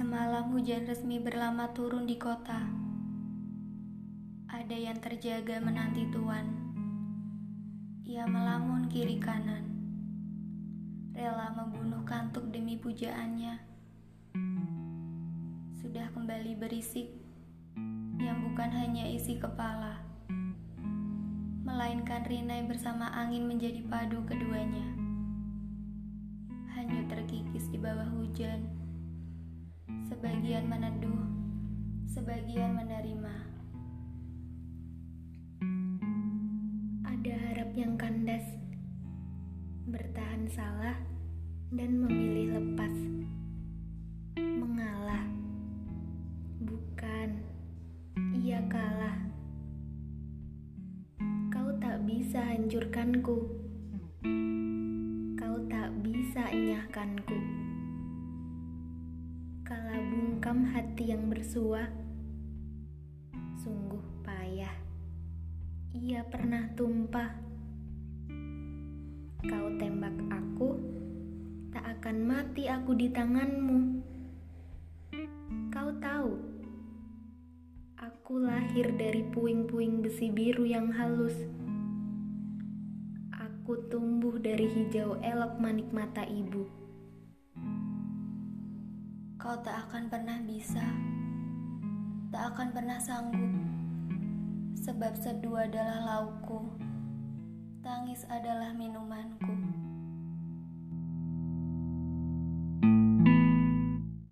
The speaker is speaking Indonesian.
Malam hujan resmi berlama turun di kota. Ada yang terjaga menanti tuan. Ia melamun kiri kanan. Rela membunuh kantuk demi pujaannya. Sudah kembali berisik yang bukan hanya isi kepala. Melainkan Rinai bersama angin menjadi padu keduanya. Hanyut terkikis di bawah hujan sebagian meneduh, sebagian menerima. Ada harap yang kandas, bertahan salah, dan memilih lepas. Mengalah, bukan ia kalah. Kau tak bisa hancurkanku, kau tak bisa enyahkanku kala bungkam hati yang bersua. Sungguh payah, ia pernah tumpah. Kau tembak aku, tak akan mati aku di tanganmu. Kau tahu, aku lahir dari puing-puing besi biru yang halus. Aku tumbuh dari hijau elok manik mata ibu kau tak akan pernah bisa, tak akan pernah sanggup, sebab seduh adalah laukku, tangis adalah minumanku.